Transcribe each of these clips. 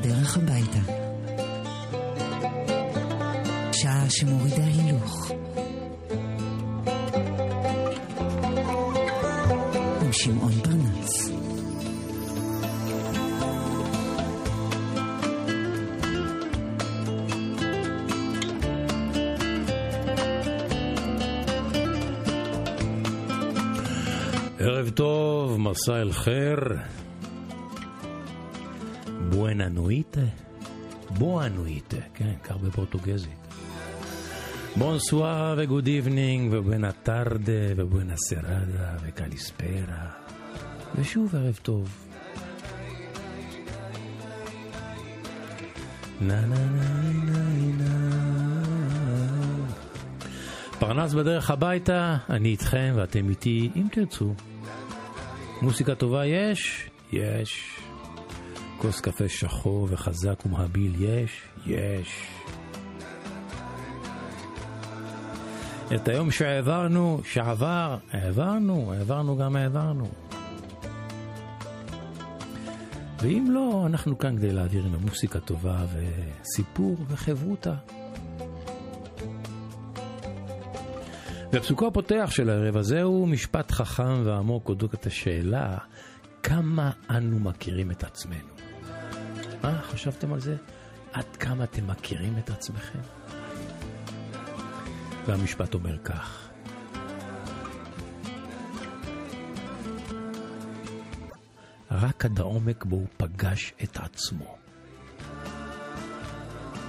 בדרך הביתה. שעה שמורידה הילוך. עם שמעון פרנס. ערב טוב, מסע אל חיר. נויטה, כן, כך בפורטוגזית. בונסואר וגוד איבנינג ובואנה טרדה ובואנה סרדה וקליספרה. ושוב ערב טוב. נה נה נה נה נה פרנס בדרך הביתה, אני איתכם ואתם איתי, אם תרצו. מוסיקה טובה יש? יש. כוס קפה שחור וחזק ומהביל יש? יש. את היום שהעברנו, שעבר, העברנו, העברנו גם העברנו. ואם לא, אנחנו כאן כדי להעביר עם המוסיקה טובה וסיפור וחברותה. והפסוקו הפותח של הערב הזה הוא משפט חכם ועמוק אודות את השאלה כמה אנו מכירים את עצמנו. מה, חשבתם על זה? עד כמה אתם מכירים את עצמכם? והמשפט אומר כך: רק עד העומק בו הוא פגש את עצמו.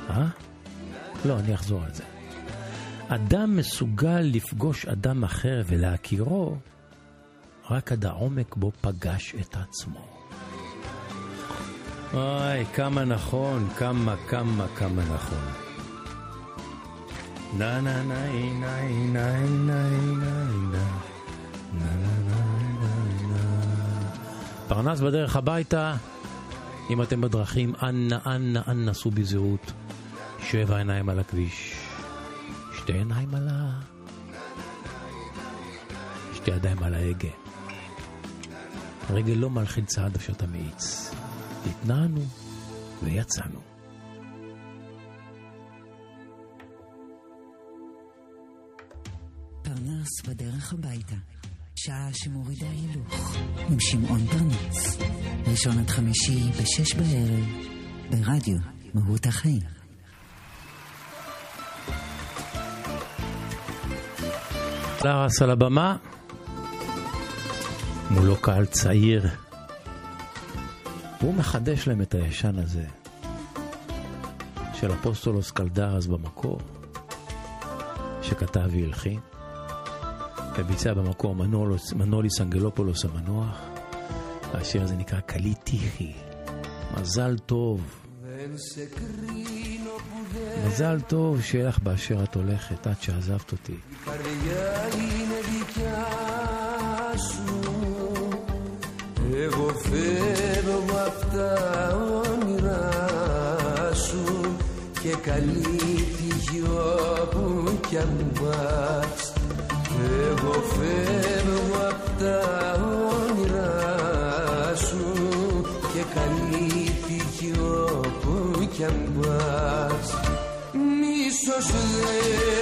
אה? לא, אני אחזור על זה. אדם מסוגל לפגוש אדם אחר ולהכירו רק עד העומק בו פגש את עצמו. אוי, כמה נכון, כמה, כמה, כמה נכון. נה נה נה נה נה נה נה נה פרנס בדרך הביתה, אם אתם בדרכים, אנא, אנא, אנא, סעו בזהירות. שבע עיניים על הכביש. שתי עיניים על ה... שתי ידיים על ההגה. הרגל לא מלחיל צעד אף שאתה מאיץ. התנענו ויצאנו. פרנס בדרך הביתה. שעה שמורידה הילוך. עם שמעון פרנס. ראשון עד חמישי בשש בערב. ברדיו מהות החיים. קלדרס על הבמה, מולו קהל צעיר. והוא מחדש להם את הישן הזה של אפוסטולוס קלדרס במקור, שכתב והלחין, וביצע במקור מנולוס, מנוליס אנגלופולוס המנוח. והשיר הזה נקרא קליטיחי. מזל טוב. מזל טוב שיהיה לך באשר את הולכת עד שעזבת אותי. Εγώ φεύγω απ' τα όνειρά σου και καλή τύχη όπου κι αν πας. Εγώ φεύγω απ' τα όνειρά σου και καλή τύχη όπου κι αν πας. Μίσος δεν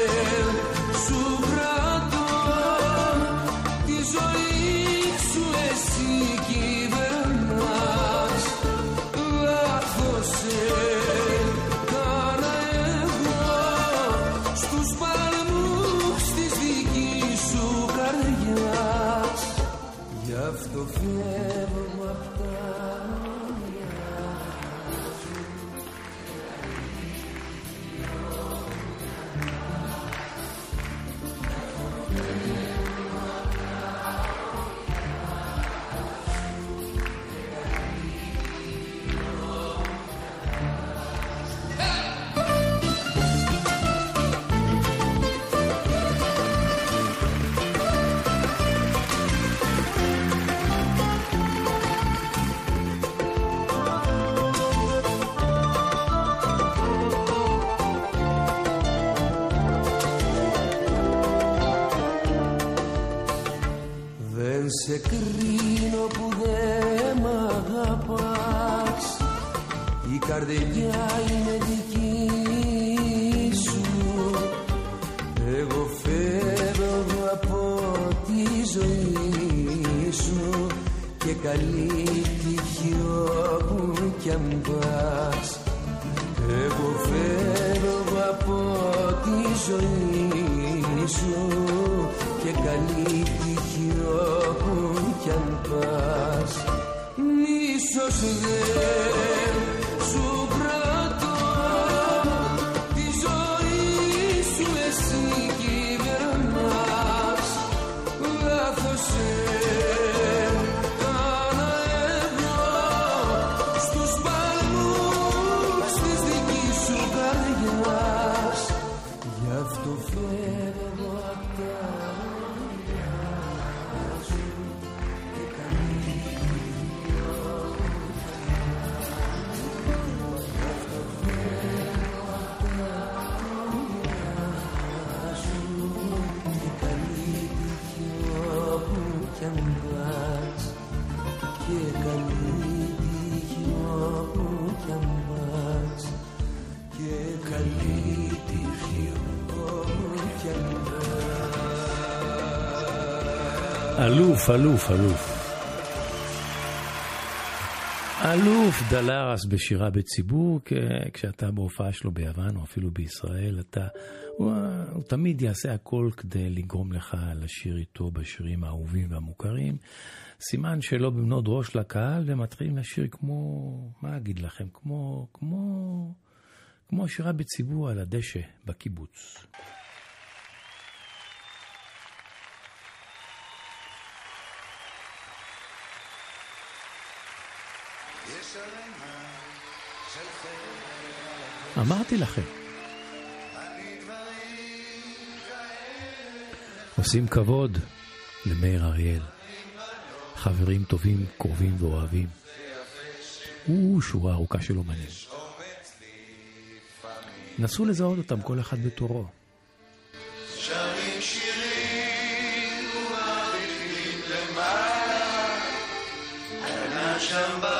ζωή σου Και καλή τύχη όπου κι αν πας. Εγώ φεύγω από τη ζωή σου Και καλή τύχη όπου κι αν πας. Μίσος δεν אלוף, אלוף, אלוף. אלוף דלרס בשירה בציבור, כשאתה בהופעה שלו ביוון או אפילו בישראל, אתה, הוא, הוא תמיד יעשה הכל כדי לגרום לך לשיר איתו בשירים האהובים והמוכרים. סימן שלא במנוד ראש לקהל, ומתחילים לשיר כמו, מה אגיד לכם, כמו, כמו, כמו שירה בציבור על הדשא בקיבוץ. אמרתי לכם. עושים כבוד למאיר אריאל. חברים טובים, קרובים ואוהבים. הוא שורה ארוכה של אומנים. נסו לזהות אותם כל אחד בתורו. שרים שירים ומביטים למעלה, שם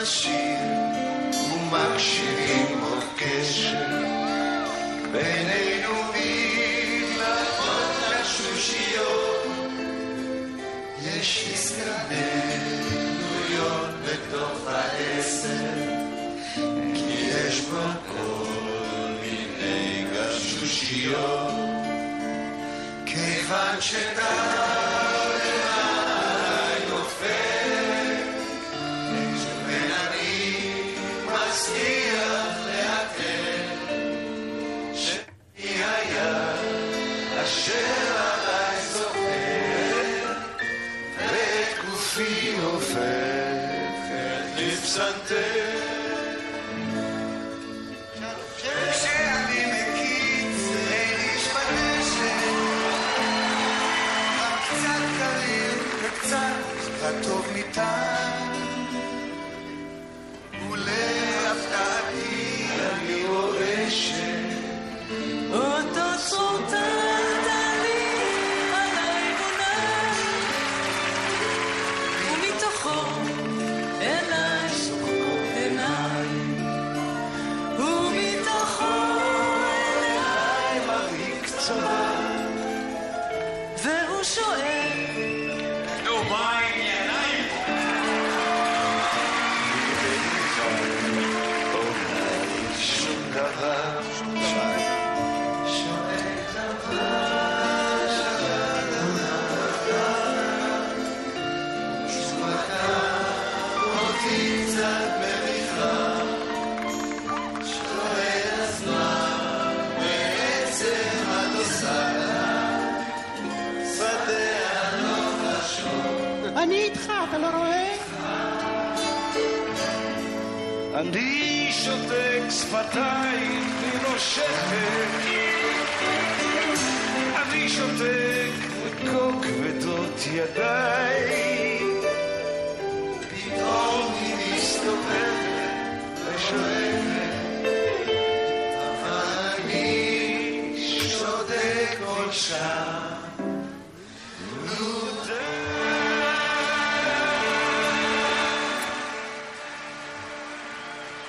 לשיר ומקשיבים עוד קשר בינינו מתלפות לשושיות יש הזדמנויות בתוך העשר כי יש בו כל מיני גשושיות כיוון שטל santé.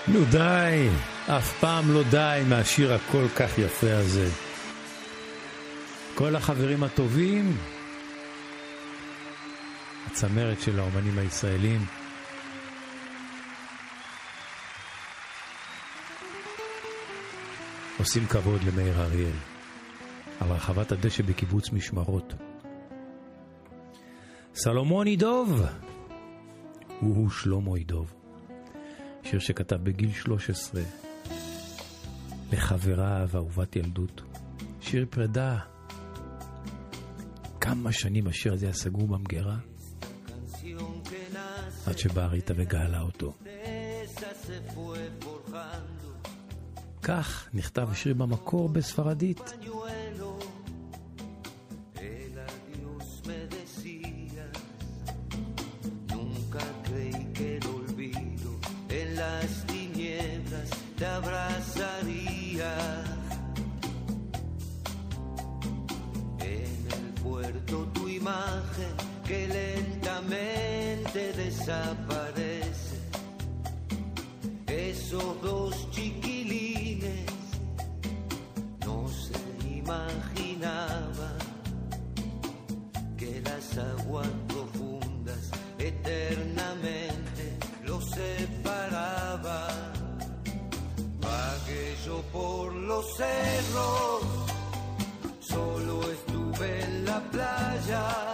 נו די, אף פעם לא די מהשיר הכל כך יפה הזה. כל החברים הטובים, הצמרת של האומנים הישראלים. עושים כבוד למאיר אריאל. על רחבת הדשא בקיבוץ משמרות. סלומון ידוב! הוא שלמה ידוב. שיר שכתב בגיל 13 לחברה ואהובת ילדות. שיר פרידה. כמה שנים השיר הזה היה סגור במגירה, עד שבא ריטה וגאלה אותו. כך נכתב השיר במקור בספרדית. solo estuve en la playa.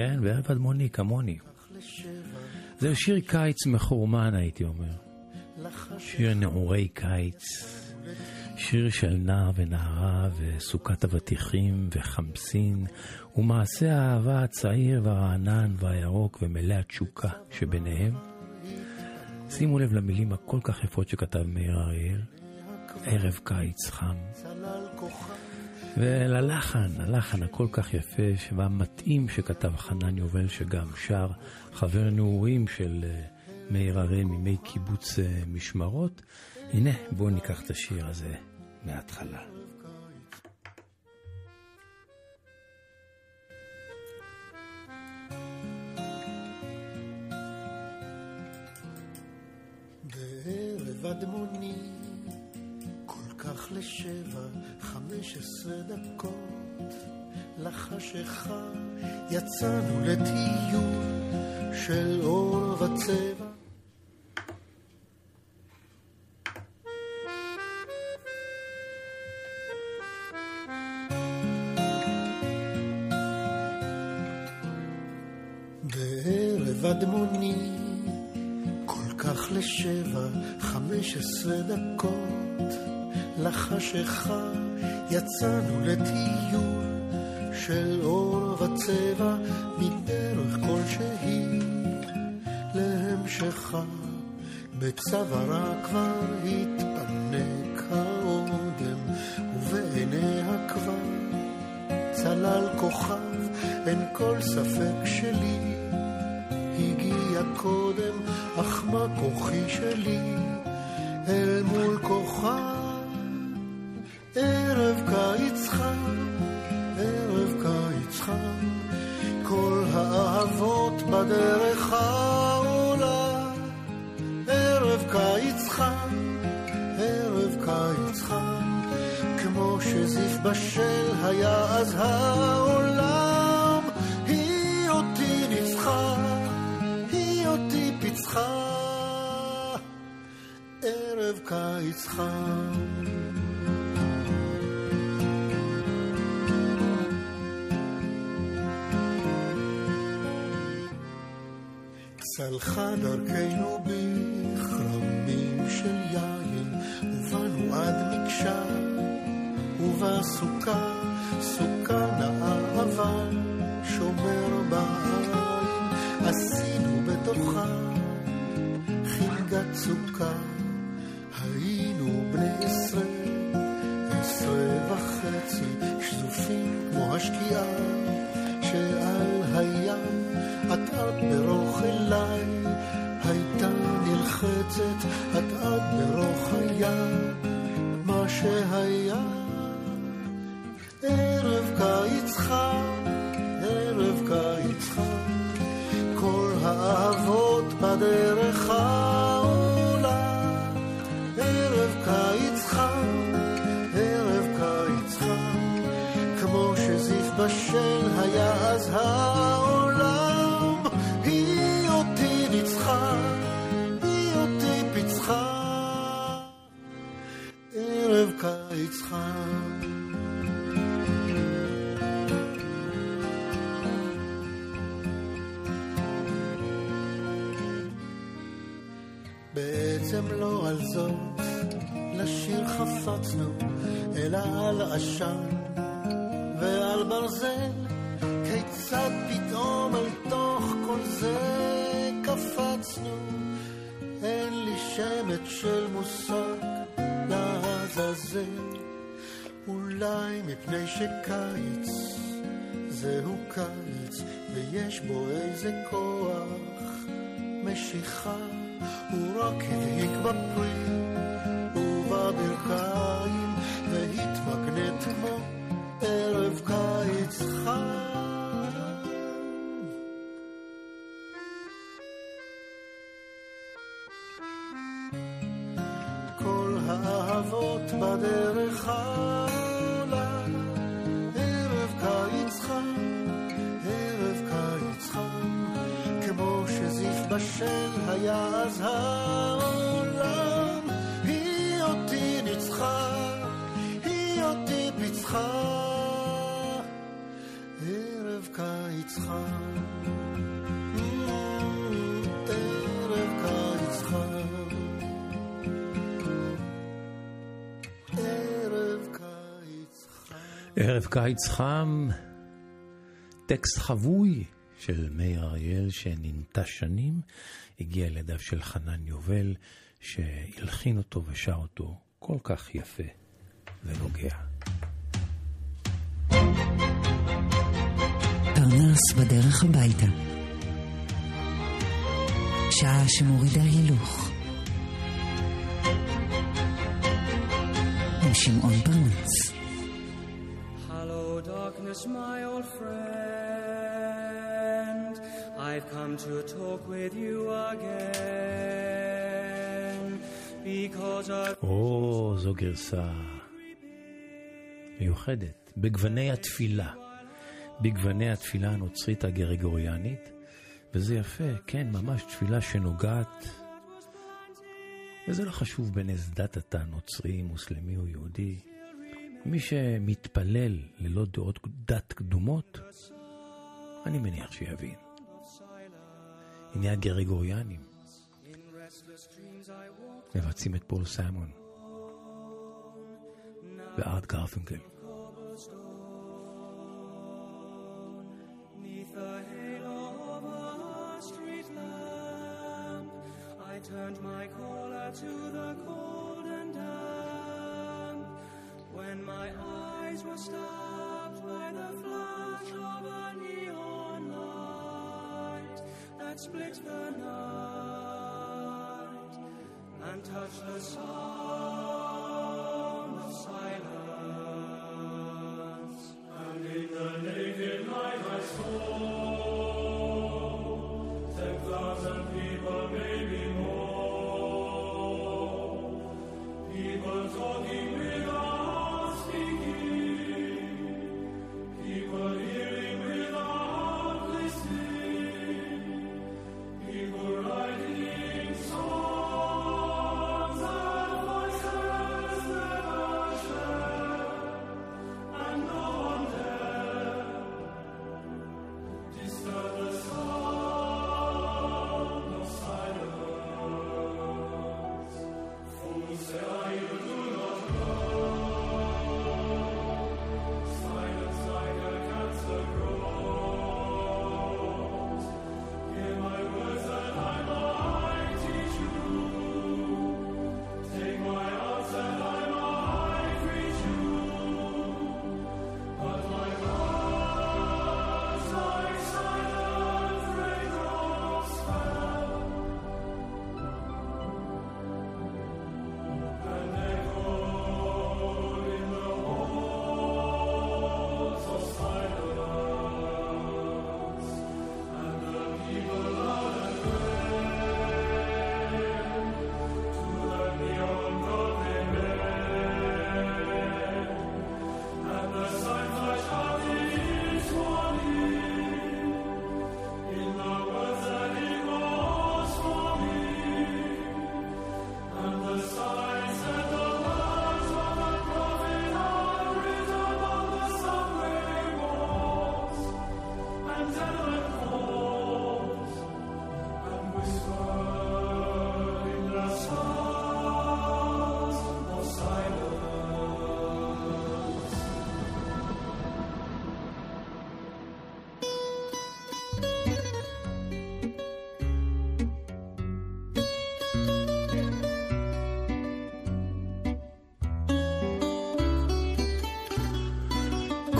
כן, וערב אדמוני כמוני. זה שיר קיץ מחורמן, הייתי אומר. שיר נעורי קיץ. שיר של נער ונערה וסוכת אבטיחים וחמסין ומעשה האהבה הצעיר והרענן והירוק ומלא התשוקה שביניהם. שימו לב למילים הכל כך יפות שכתב מאיר אריאל, ערב קיץ חם. וללחן, הלחן הכל כך יפה והמתאים שכתב חנן יובל שגם שר, חבר נעורים של אה, מאיר הראל מימי קיבוץ אה, משמרות. הנה, בואו ניקח את השיר הזה מההתחלה. בערב כך לשבע, חמש עשרה דקות, לחשיכה יצאנו לטיול של אור וצבע. בערב אדמוני, כל כך לשבע, חמש עשרה דקות, לחשיכה יצאנו לטיול של אור וצבע מדרך כלשהי להמשכה. בצווארה כבר התפנק האודם, ובעיניה כבר צלל כוכב, אין כל ספק שלי. הגיע קודם, אך מה כוחי שלי בדרך העולה. ערב קיץ חם, ערב קיץ חם, כמו שזיף בשל היה אז העולם. היא אותי ניצחה, היא אותי פיצחה. ערב קיץ חם. צלחה דרכנו בכרמים של יין, ובאנו עד מקשר, ובסוכה, סוכה נאה שומר בעין, עשינו בתוכה חינגת סוכה, היינו בני עשרה, עשרה וחצי, שזופים כמו השקיעה, בעצם לא על זאת, לשיר חפצנו, אלא על עשן ועל ברזל. כיצד פתאום אל תוך כל זה קפצנו? אין לי שמץ של מושג לעזאזל. אולי מפני שקיץ זהו קיץ, ויש בו איזה כוח משיכה. הוא רק הדהיק בפרי ובברכיים, והתמגנט כמו ערב קיץ חם. האהבות בדרך העולה, אז העולם, היא אותי ניצחה, היא אותי פיצחה, ערב קיץ חם. ערב קיץ חם. ערב קיץ חם. ערב קיץ חם, טקסט חבוי. של מאיר אריאל שננטש שנים, הגיע לידיו של חנן יובל, שהלחין אותו ושר אותו כל כך יפה ונוגע. פרנס בדרך הביתה. שעה שמורידה הילוך. עם שמעון פרנס. Hello, darkness, my old friend. I've come to talk with you again. Because I've או, זו גרסה מיוחדת, בגווני התפילה, בגווני התפילה הנוצרית הגרגוריאנית, וזה יפה, כן, ממש תפילה שנוגעת, וזה לא חשוב בין איזה דת אתה, נוצרי, מוסלמי או יהודי. מי שמתפלל ללא דעות דת קדומות, אני מניח שיבין. הנה הגרגוריאנים. מבצעים את פול סיימון וארט גרפינגל. Neath the halo of a street lamp, I turned my caller to the cold and damp. When my eyes were stopped by the flash of a neon light that split the night and touched the sound of silence. And in the naked night I saw ten thousand people, maybe more. People talking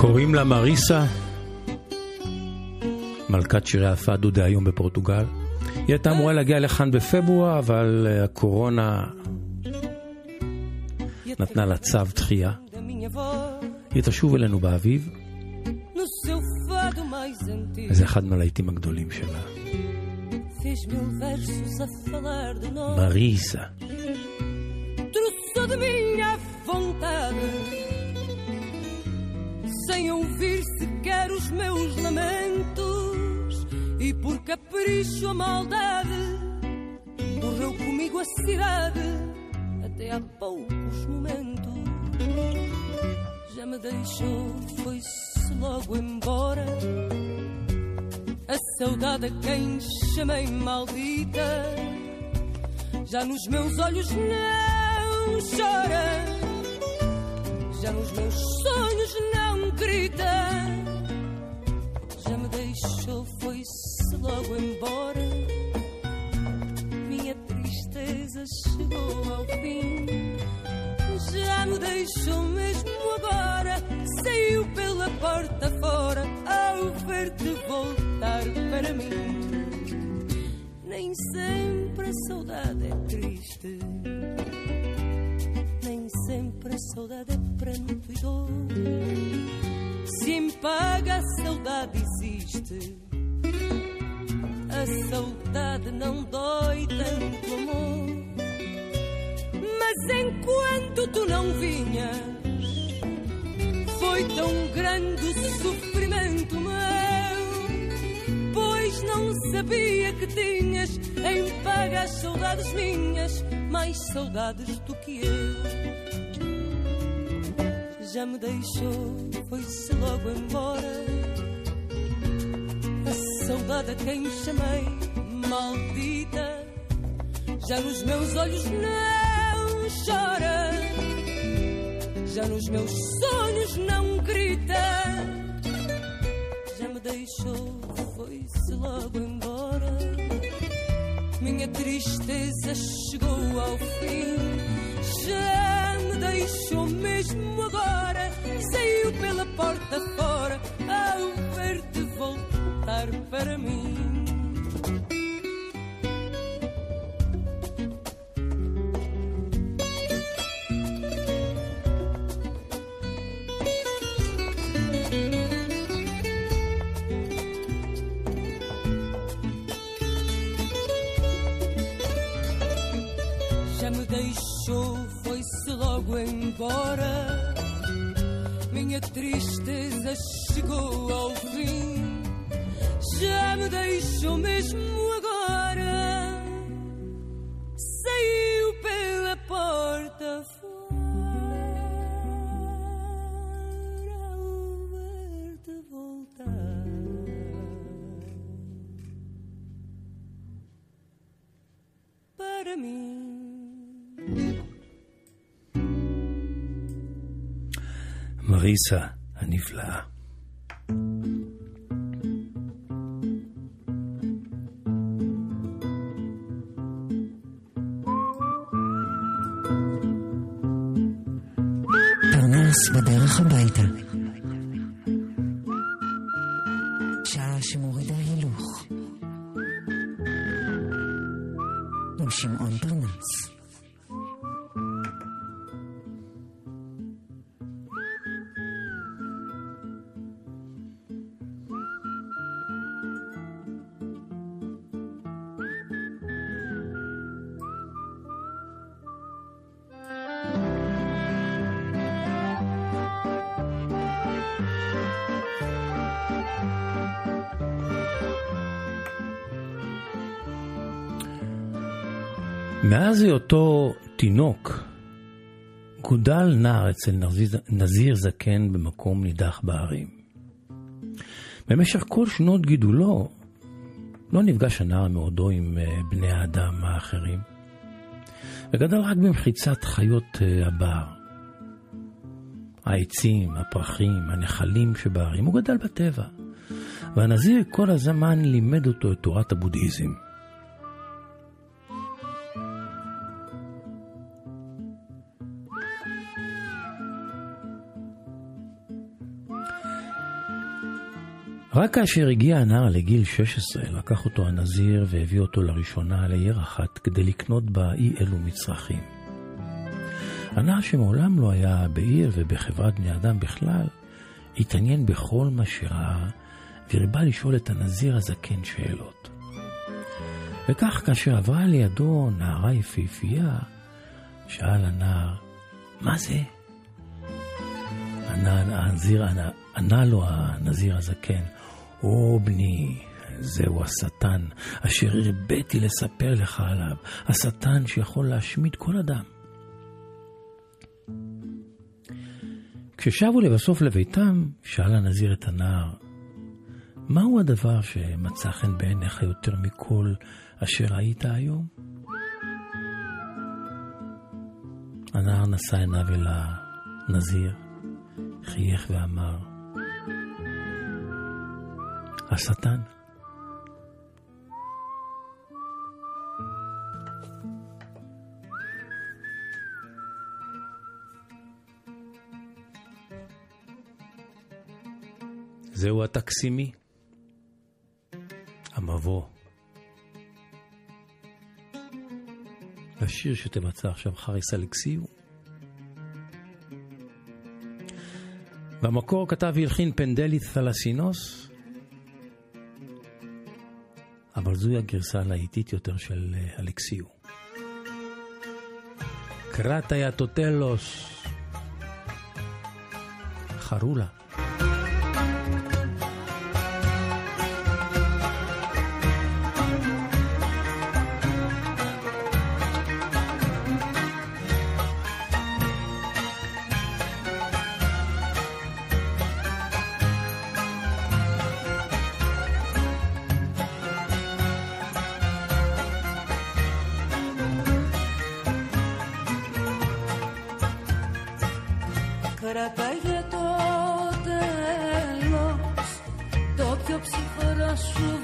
קוראים לה מריסה, מלכת שירי הפאדו דהיום בפורטוגל. היא הייתה אמורה להגיע לכאן בפברואר, אבל אה, הקורונה נתנה לה צו דחייה. היא תשוב אלינו באביב. וזה אחד מהלהיטים הגדולים שלה. מריסה. Trouxe de minha vontade. Ouvir sequer os meus lamentos. E por capricho a maldade. Morreu comigo a cidade. Até há poucos momentos. Já me deixou, foi-se logo embora. a saudade a quem chamei maldita. Já nos meus olhos não chora, já nos meus sonhos não grita. Já me deixou, foi-se logo embora. Minha tristeza chegou ao fim. Já me deixou mesmo agora. Saiu pela porta fora ao ver-te voltar para mim. Nem sempre a saudade é triste. Saudade é e dor. Se em paga a saudade existe. A saudade não dói tanto amor. Mas enquanto tu não vinhas, foi tão grande o sofrimento meu. Pois não sabia que tinhas em paga as saudades minhas, mais saudades do que eu. Já me deixou, foi-se logo embora. A saudade a quem chamei maldita, já nos meus olhos não chora, já nos meus sonhos não grita. Já me deixou, foi-se logo embora. Minha tristeza chegou ao fim. Já deixou mesmo agora. Saiu pela porta fora ao ver-te voltar para mim. Embora. Minha tristeza chegou ao fim. Já me deixou mesmo agora. מריסה הנפלאה. בדרך הביתה. מאז היותו תינוק, גודל נער אצל נזיר, זקן במקום נידח בהרים. במשך כל שנות גידולו לא נפגש הנער מעודו עם אה, בני האדם האחרים, וגדל רק במחיצת חיות אה, הבר. העצים, הפרחים, הנחלים שבהרים, הוא גדל בטבע. והנזיר כל הזמן לימד אותו את תורת הבודהיזם. רק כאשר הגיע הנער לגיל 16, לקח אותו הנזיר והביא אותו לראשונה לעיר אחת כדי לקנות בה אי אלו מצרכים. הנער שמעולם לא היה בעיר ובחברת בני אדם בכלל, התעניין בכל מה שראה, והרבה לשאול את הנזיר הזקן שאלות. וכך כאשר עברה לידו נערה יפהפייה, שאל הנער, מה זה? ענה, הנזיר, ענה, ענה לו הנזיר הזקן, או בני, זהו השטן, אשר הרביתי לספר לך עליו, השטן שיכול להשמיד כל אדם. כששבו לבסוף לביתם, שאל הנזיר את הנער, מהו הדבר שמצא חן בעיניך יותר מכל אשר ראית היום? הנער נשא עיניו אל הנזיר, חייך ואמר, השטן. זהו הטקסימי, המבוא. לשיר שתבצע עכשיו חריס אלכסיו. במקור כתב והלחין פנדלית תלסינוס, אבל זוהי הגרסה הלהיטית יותר של אה, אלכסיו. קרטיה טוטלוס, חרולה. κρατά για το τέλος. Το πιο ψυχρό σου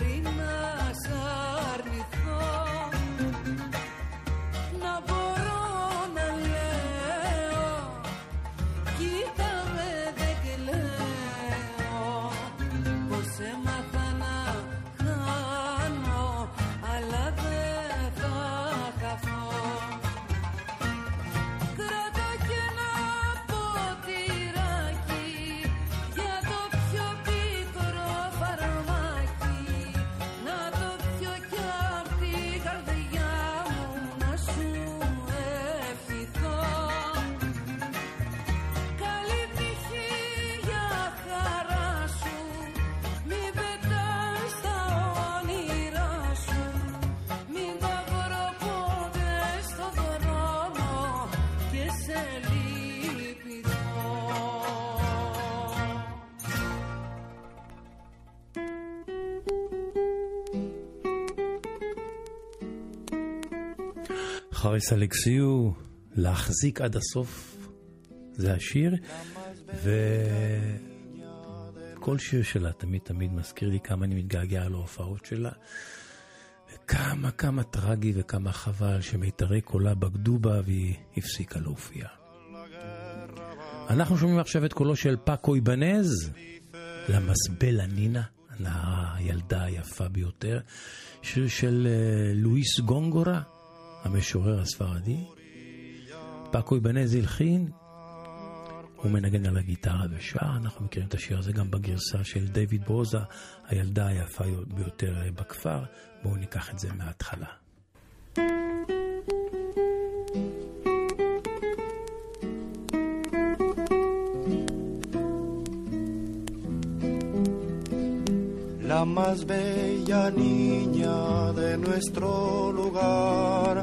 Marina. חריס אלכסיו, להחזיק עד הסוף, זה השיר, וכל שיר שלה תמיד תמיד מזכיר לי כמה אני מתגעגע להופעות שלה. וכמה כמה טרגי וכמה חבל שמיתרי קולה בגדו בה והיא הפסיקה להופיע. אנחנו שומעים עכשיו את קולו של פאקו איבנז, למזבלה נינה, הנערה הילדה היפה ביותר, שיר של אה, לואיס גונגורה, המשורר הספרדי. פאקו איבנז הלחין, הוא מנגן על הגיטרה ושר, אנחנו מכירים את השיר הזה גם בגרסה של דיוויד ברוזה, הילדה היפה ביותר בכפר, בואו ניקח את זה מההתחלה. La más bella niña de nuestro lugar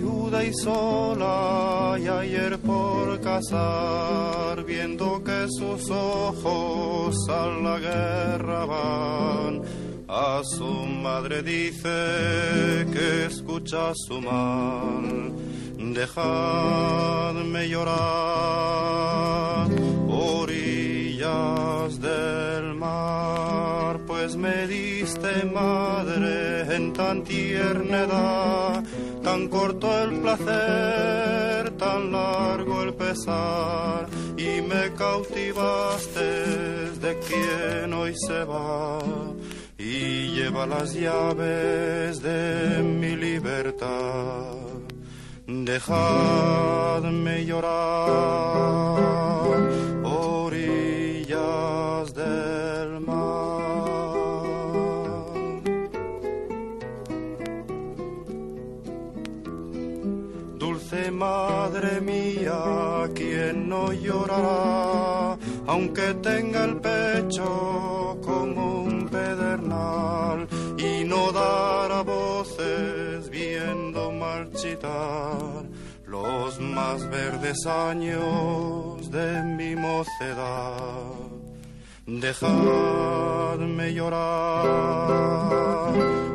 viuda y sola y ayer por casar, viendo que sus ojos a la guerra van. A su madre dice que escucha su mal, dejadme llorar, orillas del mar, pues me diste madre en tan tierna edad, tan corto el placer, tan largo el pesar, y me cautivaste de quien hoy se va y lleva las llaves de mi libertad. Dejadme llorar, aunque tenga el pecho como un pedernal y no dará voces viendo marchitar los más verdes años de mi mocedad. Dejadme llorar,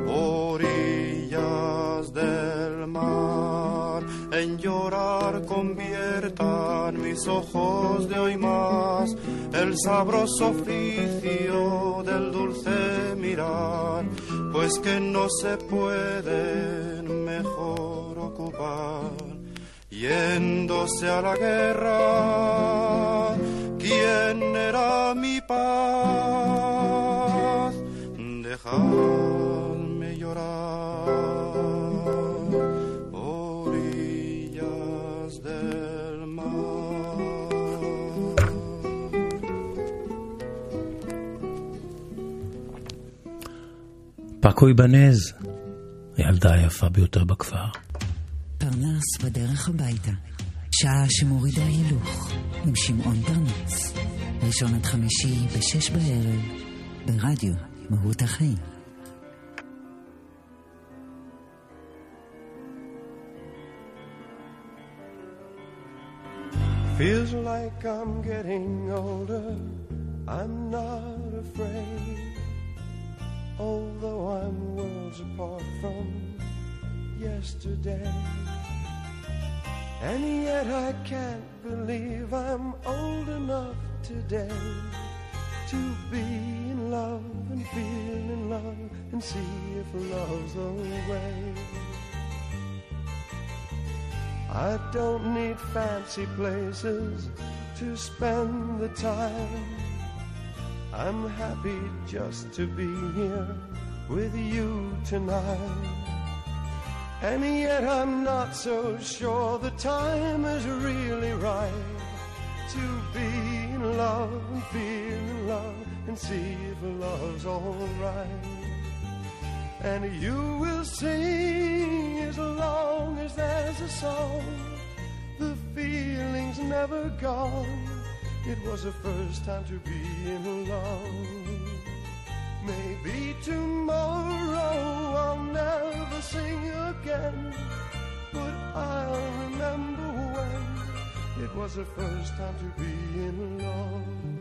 orillas del mar, en llorar conviertan mis ojos de hoy más el sabroso oficio del dulce mirar, pues que no se pueden mejor ocupar. Yéndose a la guerra, ¿quién era mi paz? Dejadme llorar, פקו איבנז, הילדה היפה ביותר בכפר. פרנס בדרך הביתה. שעה שמורידה הילוך. עם שמעון פרנס. ראשון עד חמישי בשש בערב. ברדיו מהות החיים. Feels like I'm getting older. I'm not afraid. Although I'm worlds apart from yesterday. And yet I can't believe I'm old enough today to be in love and feel in love and see if love's the way. I don't need fancy places to spend the time. I'm happy just to be here with you tonight. And yet I'm not so sure the time is really right to be in love and feel in love and see if love's alright. And you will sing as long as there's a song. The feeling's never gone. It was the first time to be in love. Maybe tomorrow I'll never sing again, but I'll remember when it was the first time to be in love.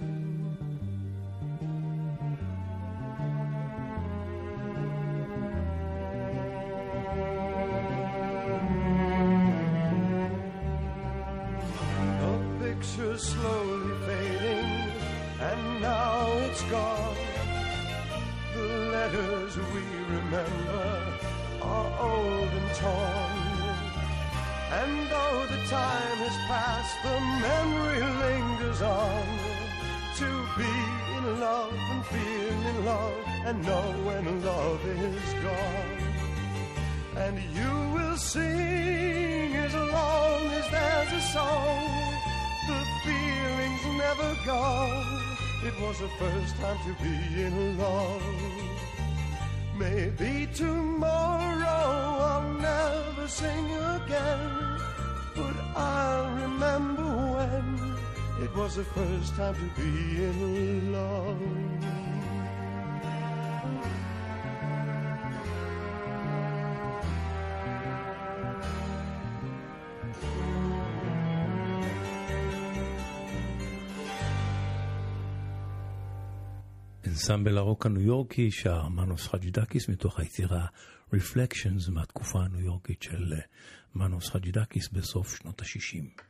It was the first time to be in love. Maybe tomorrow I'll never sing again, but I'll remember when it was the first time to be in love. האנסמבל הרוק הניו יורקי שר מנוס חג'ידקיס מתוך היצירה Reflections מהתקופה הניו יורקית של אה, מנוס חג'ידקיס בסוף שנות ה-60.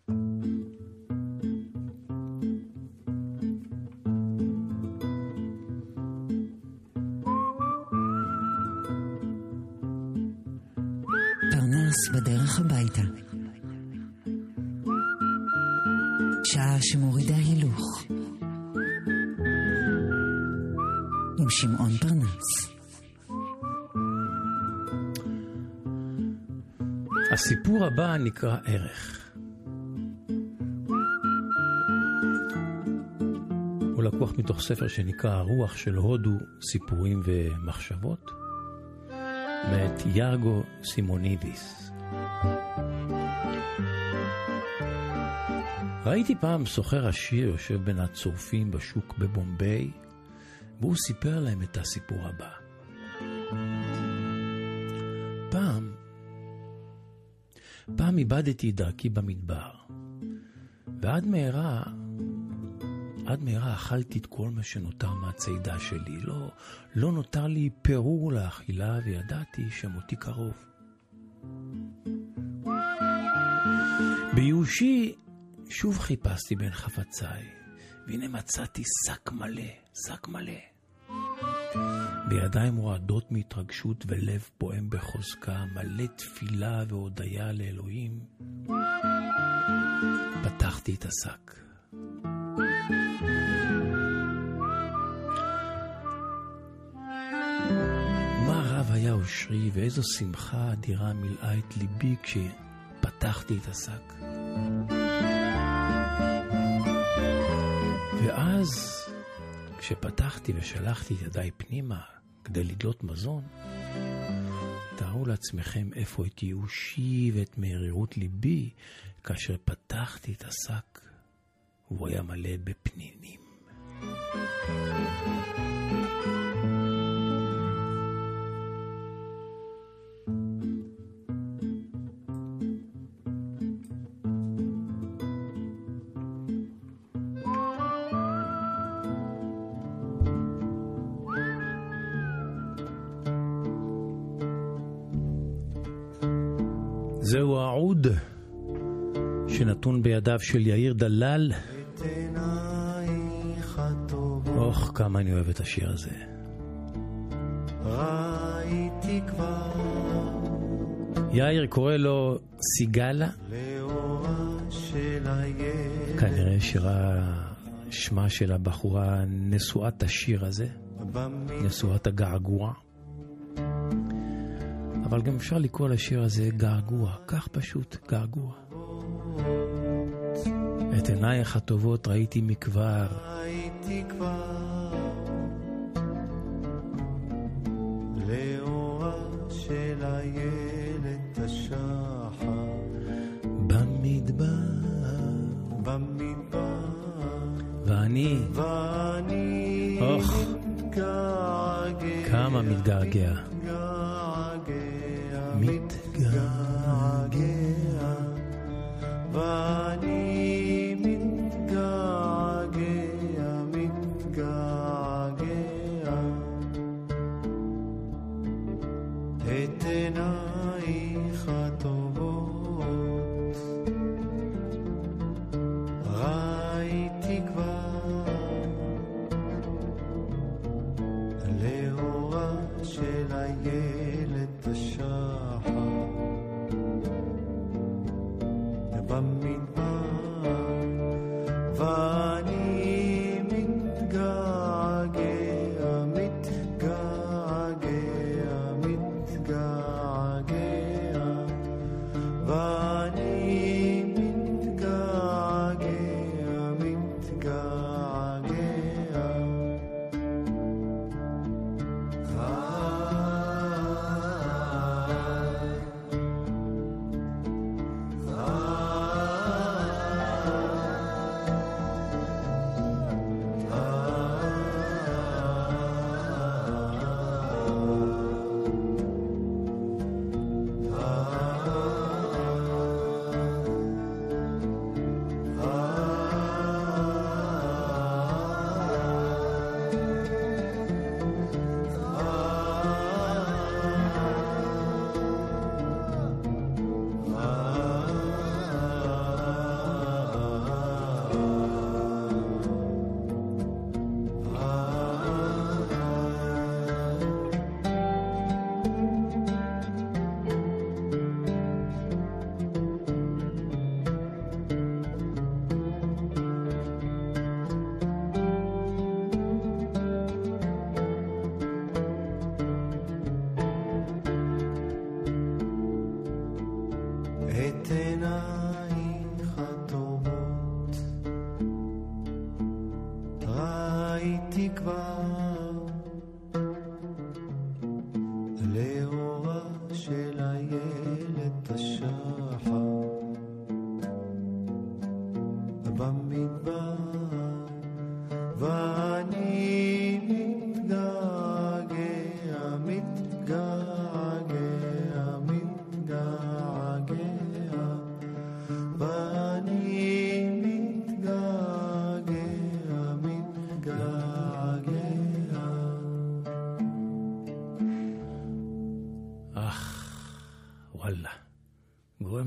פרנס בדרך הביתה. הבא נקרא ערך. הוא לקוח מתוך ספר שנקרא הרוח של הודו, סיפורים ומחשבות, מאת יארגו סימונידיס. ראיתי פעם סוחר עשיר יושב בין הצורפים בשוק בבומביי, והוא סיפר להם את הסיפור הבא. פעם, פעם איבדתי דרכי במדבר, ועד מהרה, עד מהרה אכלתי את כל מה שנותר מהצידה שלי. לא, לא נותר לי פירור לאכילה, וידעתי שמותי קרוב. בייאושי שוב חיפשתי בין חפציי, והנה מצאתי שק מלא, שק מלא. בידיים רועדות מהתרגשות ולב פועם בחוזקה, מלא תפילה והודיה לאלוהים, פתחתי את השק. מה רב היה אושרי ואיזו שמחה אדירה מילאה את ליבי כשפתחתי את השק. ואז, כשפתחתי ושלחתי את ידיי פנימה כדי לדלות מזון, תארו לעצמכם איפה את ייאושי ואת מרירות ליבי כאשר פתחתי את השק והוא היה מלא בפנינים. זהו בידיו של יאיר דלל. אוח, כמה אני אוהב את השיר הזה. ראיתי כבר יאיר קורא לו סיגלה, כנראה שירה, שמה של הבחורה נשואת השיר הזה, נשואת הגעגוע. אבל גם אפשר לקרוא לשיר הזה געגוע, כך פשוט, געגוע. את עינייך הטובות ראיתי מכבר, ראיתי כבר. לאורה של הילד השחר. במדבר, במדבר. ואני, ואני אוח, מתגעגע. כמה מתגעגע. מתגעגע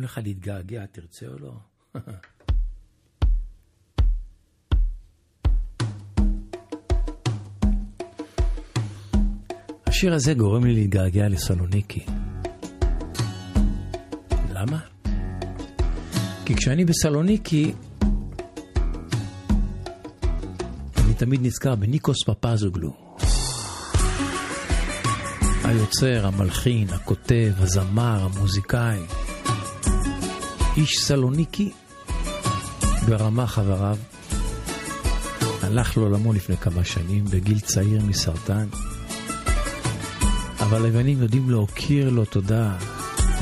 לך להתגעגע, תרצה או לא? השיר הזה גורם לי להתגעגע לסלוניקי. למה? כי כשאני בסלוניקי, אני תמיד נזכר בניקוס פפזוגלו. היוצר, המלחין, הכותב, הזמר, המוזיקאי. איש סלוניקי ברמה חבריו. הלך לעולמו לפני כמה שנים, בגיל צעיר מסרטן. אבל היוונים יודעים להוקיר לו תודה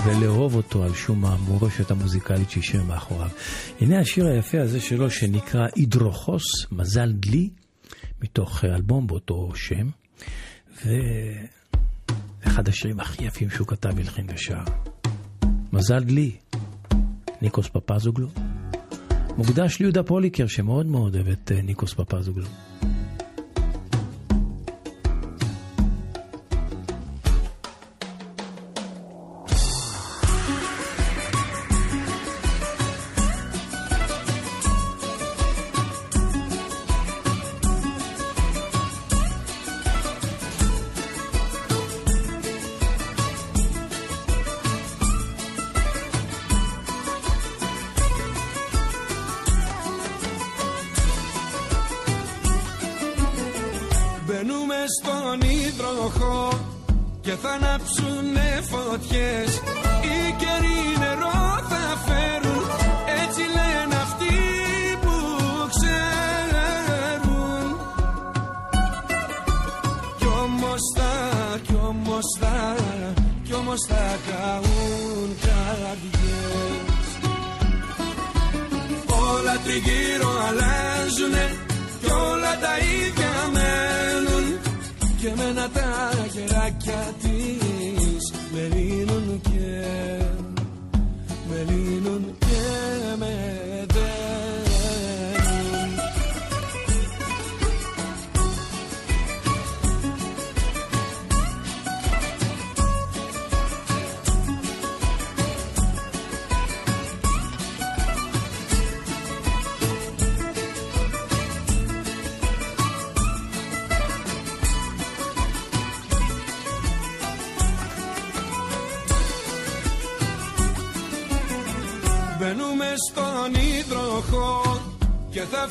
ולאהוב אותו על שום המורשת המוזיקלית שהשאיר מאחוריו. הנה השיר היפה הזה שלו שנקרא אידרוכוס, מזל דלי, מתוך אלבום באותו שם, ואחד השירים הכי יפים שהוא כתב הלחין ושר. מזל דלי, ניקוס פפזוגלו. מוקדש ליהודה פוליקר שמאוד מאוד אוהב את אה, ניקוס פפזוגלו.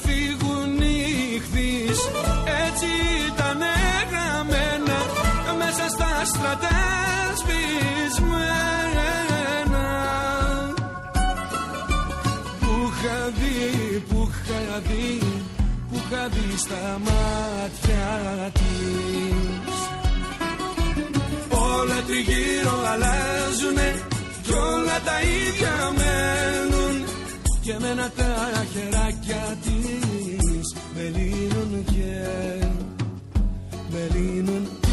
φύγουν οι χθείς Έτσι ήταν γραμμένα μέσα στα στρατά σπισμένα Που είχα δει, που είχα δει, που είχα δει στα μάτια της. Όλα τριγύρω αλλάζουνε κι όλα τα ίδια μένουν. Και μένα τα χεράκια Μελίναν και, Μελίναν.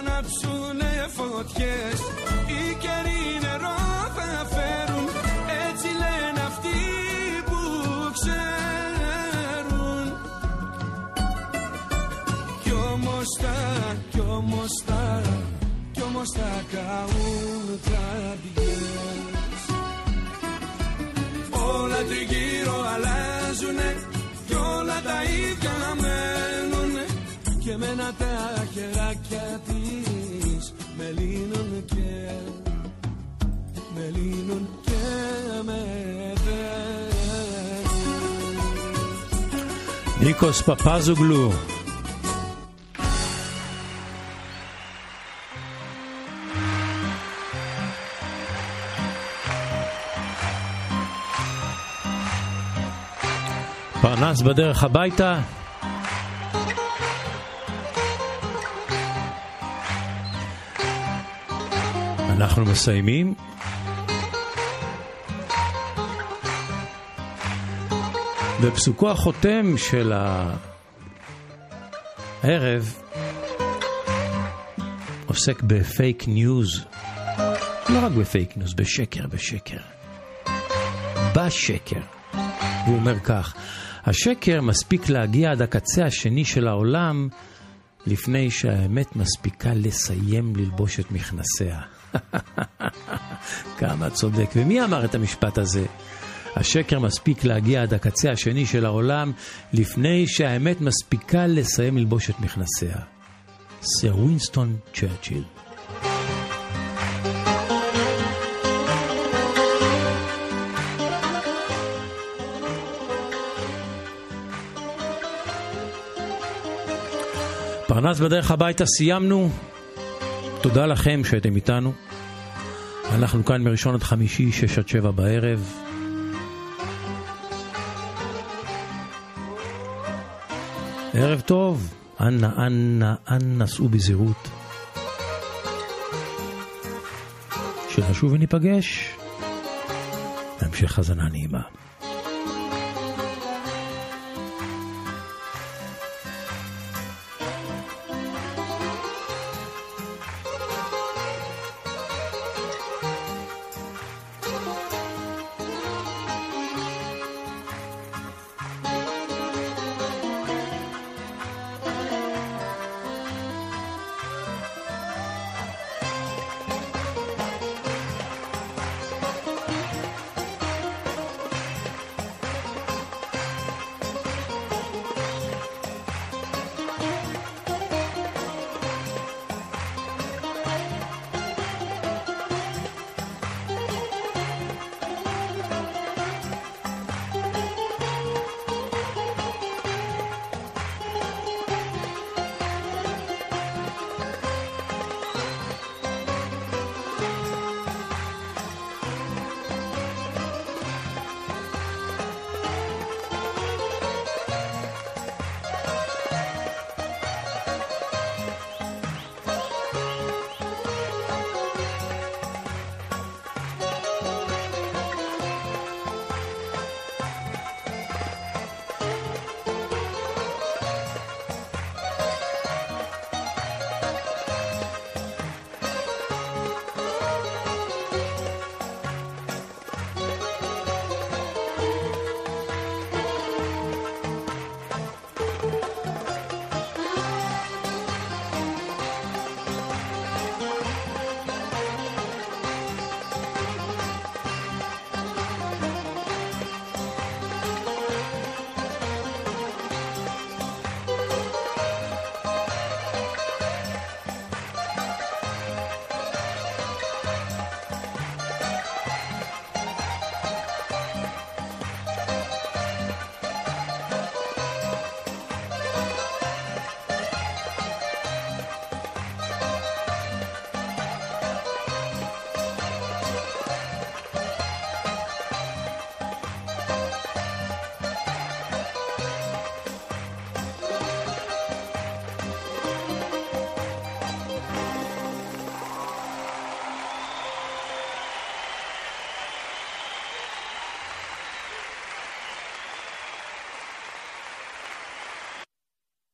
ανάψουνε φωτιές. Οι καιροί νερό θα φέρουν Έτσι λένε αυτοί που ξέρουν. Κι όμως τα, κι όμως τα Κι όμως τα καούν καρδιές Όλα τριγύρω αλλάζουν, Κι όλα τα ίδια μένουν Και μένα τα χεράκια مليل كما نيكوس פרנס בדרך הביתה, אנחנו מסיימים. ופסוקו החותם של הערב עוסק בפייק ניוז. לא רק בפייק ניוז, בשקר, בשקר. בשקר. הוא אומר כך, השקר מספיק להגיע עד הקצה השני של העולם לפני שהאמת מספיקה לסיים ללבוש את מכנסיה. כמה צודק. ומי אמר את המשפט הזה? השקר מספיק להגיע עד הקצה השני של העולם לפני שהאמת מספיקה לסיים ללבוש את מכנסיה. סר ווינסטון צ'רצ'יל. פרנס בדרך הביתה סיימנו. תודה לכם שהייתם איתנו. אנחנו כאן מראשון עד חמישי, שש עד שבע בערב. ערב טוב, אנא, אנא, אנא סעו בזהירות. שנשוב וניפגש בהמשך האזנה נעימה.